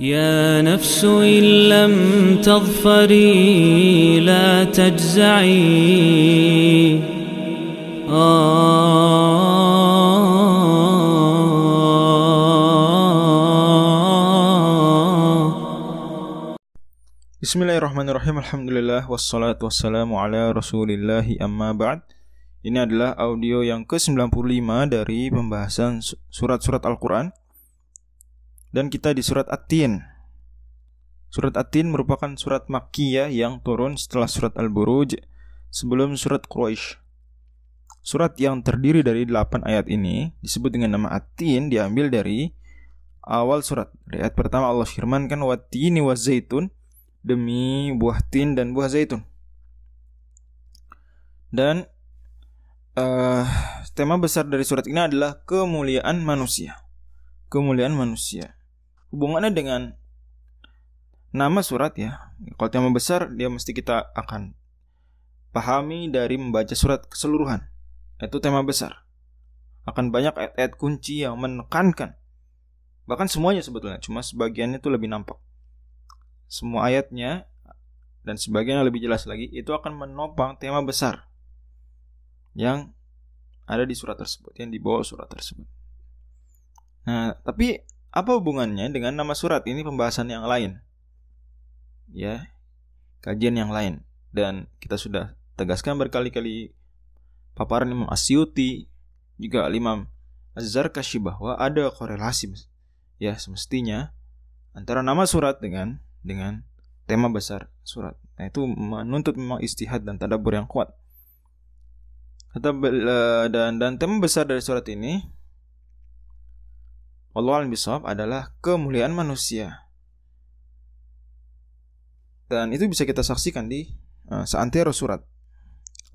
يا نفس إن لم تظفري لا تجزعي Bismillahirrahmanirrahim Alhamdulillah Wassalatu wassalamu ala rasulillahi amma ba'd Ini adalah audio yang ke-95 dari pembahasan surat-surat Al-Quran Dan kita di surat At-Tin Surat At-Tin merupakan surat Makkiyah yang turun setelah surat Al-Buruj Sebelum surat Quraisy Surat yang terdiri dari 8 ayat ini disebut dengan nama At-Tin diambil dari awal surat. Ayat pertama Allah firmankan Wat-tini wa zaitun demi buah tin dan buah zaitun. Dan uh, tema besar dari surat ini adalah kemuliaan manusia. Kemuliaan manusia. Hubungannya dengan nama surat ya. Kalau tema besar dia mesti kita akan pahami dari membaca surat keseluruhan. Itu tema besar. Akan banyak ayat-ayat kunci yang menekankan bahkan semuanya sebetulnya cuma sebagiannya itu lebih nampak semua ayatnya dan sebagian lebih jelas lagi itu akan menopang tema besar yang ada di surat tersebut yang dibawa surat tersebut. Nah, tapi apa hubungannya dengan nama surat ini pembahasan yang lain? Ya, kajian yang lain dan kita sudah tegaskan berkali-kali paparan Imam Asyuti juga Imam Az-Zarkashi bahwa ada korelasi ya semestinya antara nama surat dengan dengan tema besar surat. Nah, itu menuntut memang istihad dan tadabbur yang kuat. Kata dan dan tema besar dari surat ini Allah alam bisawab adalah kemuliaan manusia. Dan itu bisa kita saksikan di uh, seantero surat.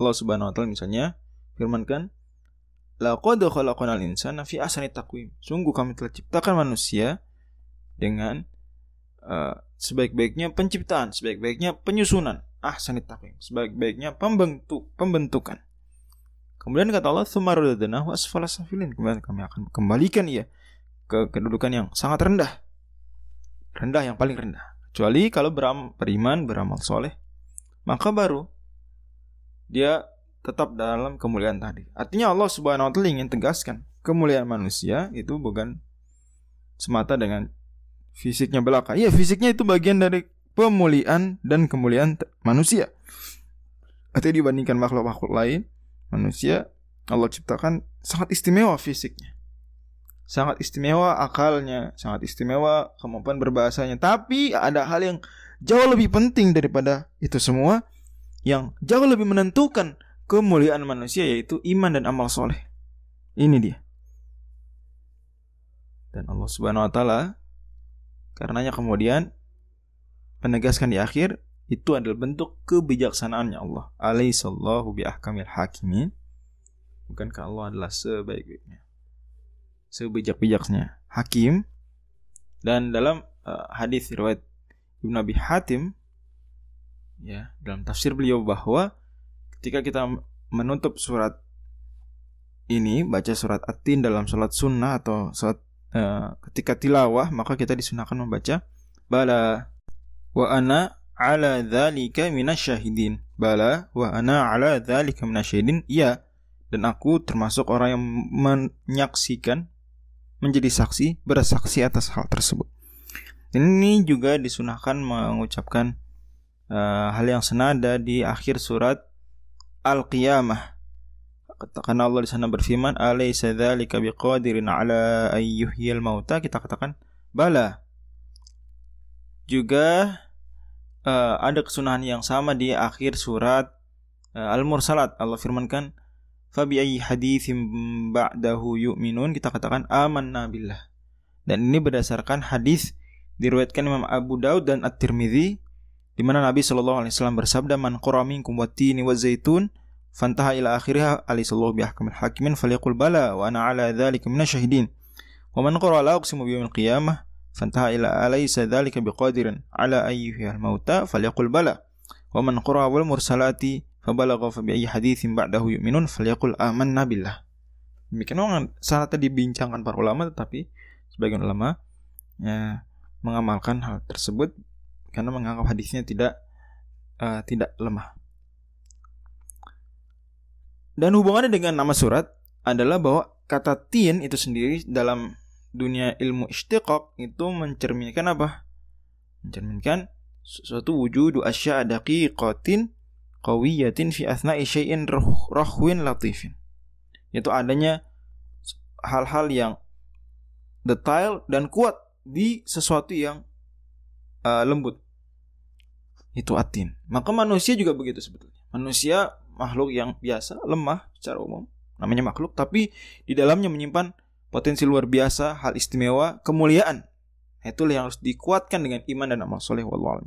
Allah Subhanahu wa taala misalnya firmankan Laqad khalaqnal insana fi ahsani taqwim. Sungguh kami telah ciptakan manusia dengan uh, sebaik-baiknya penciptaan, sebaik-baiknya penyusunan, ah sanit takim, sebaik-baiknya pembentuk pembentukan. Kemudian kata Allah, "Tsumarudadnahu asfala safilin." Kemudian kami akan kembalikan ia ke kedudukan yang sangat rendah. Rendah yang paling rendah. Kecuali kalau beram, beriman, beramal soleh, maka baru dia tetap dalam kemuliaan tadi. Artinya Allah Subhanahu wa taala ingin tegaskan kemuliaan manusia itu bukan semata dengan fisiknya belaka. Iya, fisiknya itu bagian dari pemuliaan dan kemuliaan manusia. Artinya dibandingkan makhluk-makhluk lain, manusia Allah ciptakan sangat istimewa fisiknya. Sangat istimewa akalnya, sangat istimewa kemampuan berbahasanya. Tapi ada hal yang jauh lebih penting daripada itu semua yang jauh lebih menentukan kemuliaan manusia yaitu iman dan amal soleh. Ini dia. Dan Allah Subhanahu wa taala Karenanya kemudian menegaskan di akhir itu adalah bentuk kebijaksanaannya Allah. Alaihissallahu bi ahkamil hakimin. Bukankah Allah adalah sebaik-baiknya? Sebijak-bijaknya. Hakim. Dan dalam uh, hadis riwayat Ibnu Abi Hatim ya, dalam tafsir beliau bahwa ketika kita menutup surat ini baca surat At-Tin dalam salat sunnah atau salat Eh, ketika tilawah maka kita disunahkan membaca bala wa ana ala dzalika minasyahidin. Bala wa ana ala dzalika minasyahidin. Iya. Dan aku termasuk orang yang menyaksikan menjadi saksi bersaksi atas hal tersebut. Ini juga disunahkan mengucapkan uh, hal yang senada di akhir surat Al-Qiyamah. Karena Allah di sana berfirman alaysa dzalika biqadirin ala ayyuhyil mauta? Kita katakan bala. Juga uh, ada kesunahan yang sama di akhir surat uh, Al-Mursalat. Allah firmankan fabi ayyi haditsim ba'dahu yu'minun kita katakan amanna billah. Dan ini berdasarkan hadis diriwayatkan Imam Abu Daud dan At-Tirmidzi di mana Nabi Shallallahu alaihi wasallam bersabda man qara minkum watini wa zaitun fantaha ila akhiriha alisallahu bihakmil hakimin falyaqul bala wa ana ala dhalika minasyahidin wa man qara la uqsimu biyawmil qiyamah fantaha ila alaysa dhalika biqadirin ala ayyuhil mauta falyaqul bala. Wa man qara wal mursalati fabalagha fa bi ayyi haditsin ba'dahu yu'minun falyaqul amanna billah demikian memang sangat dibincangkan para ulama tetapi sebagian ulama ya, mengamalkan hal tersebut karena menganggap hadisnya tidak uh, tidak lemah. Dan hubungannya dengan nama surat adalah bahwa kata tin itu sendiri dalam dunia ilmu istiqaq itu mencerminkan apa? Mencerminkan suatu wujudu asya daqiqatin qawiyatin fi athna'i syai'in rahwin latifin. Yaitu adanya hal-hal yang detail dan kuat di sesuatu yang uh, lembut. Itu atin. Maka manusia juga begitu sebetulnya. Manusia makhluk yang biasa, lemah secara umum, namanya makhluk, tapi di dalamnya menyimpan potensi luar biasa, hal istimewa, kemuliaan. Itulah yang harus dikuatkan dengan iman dan amal soleh. Wallahualam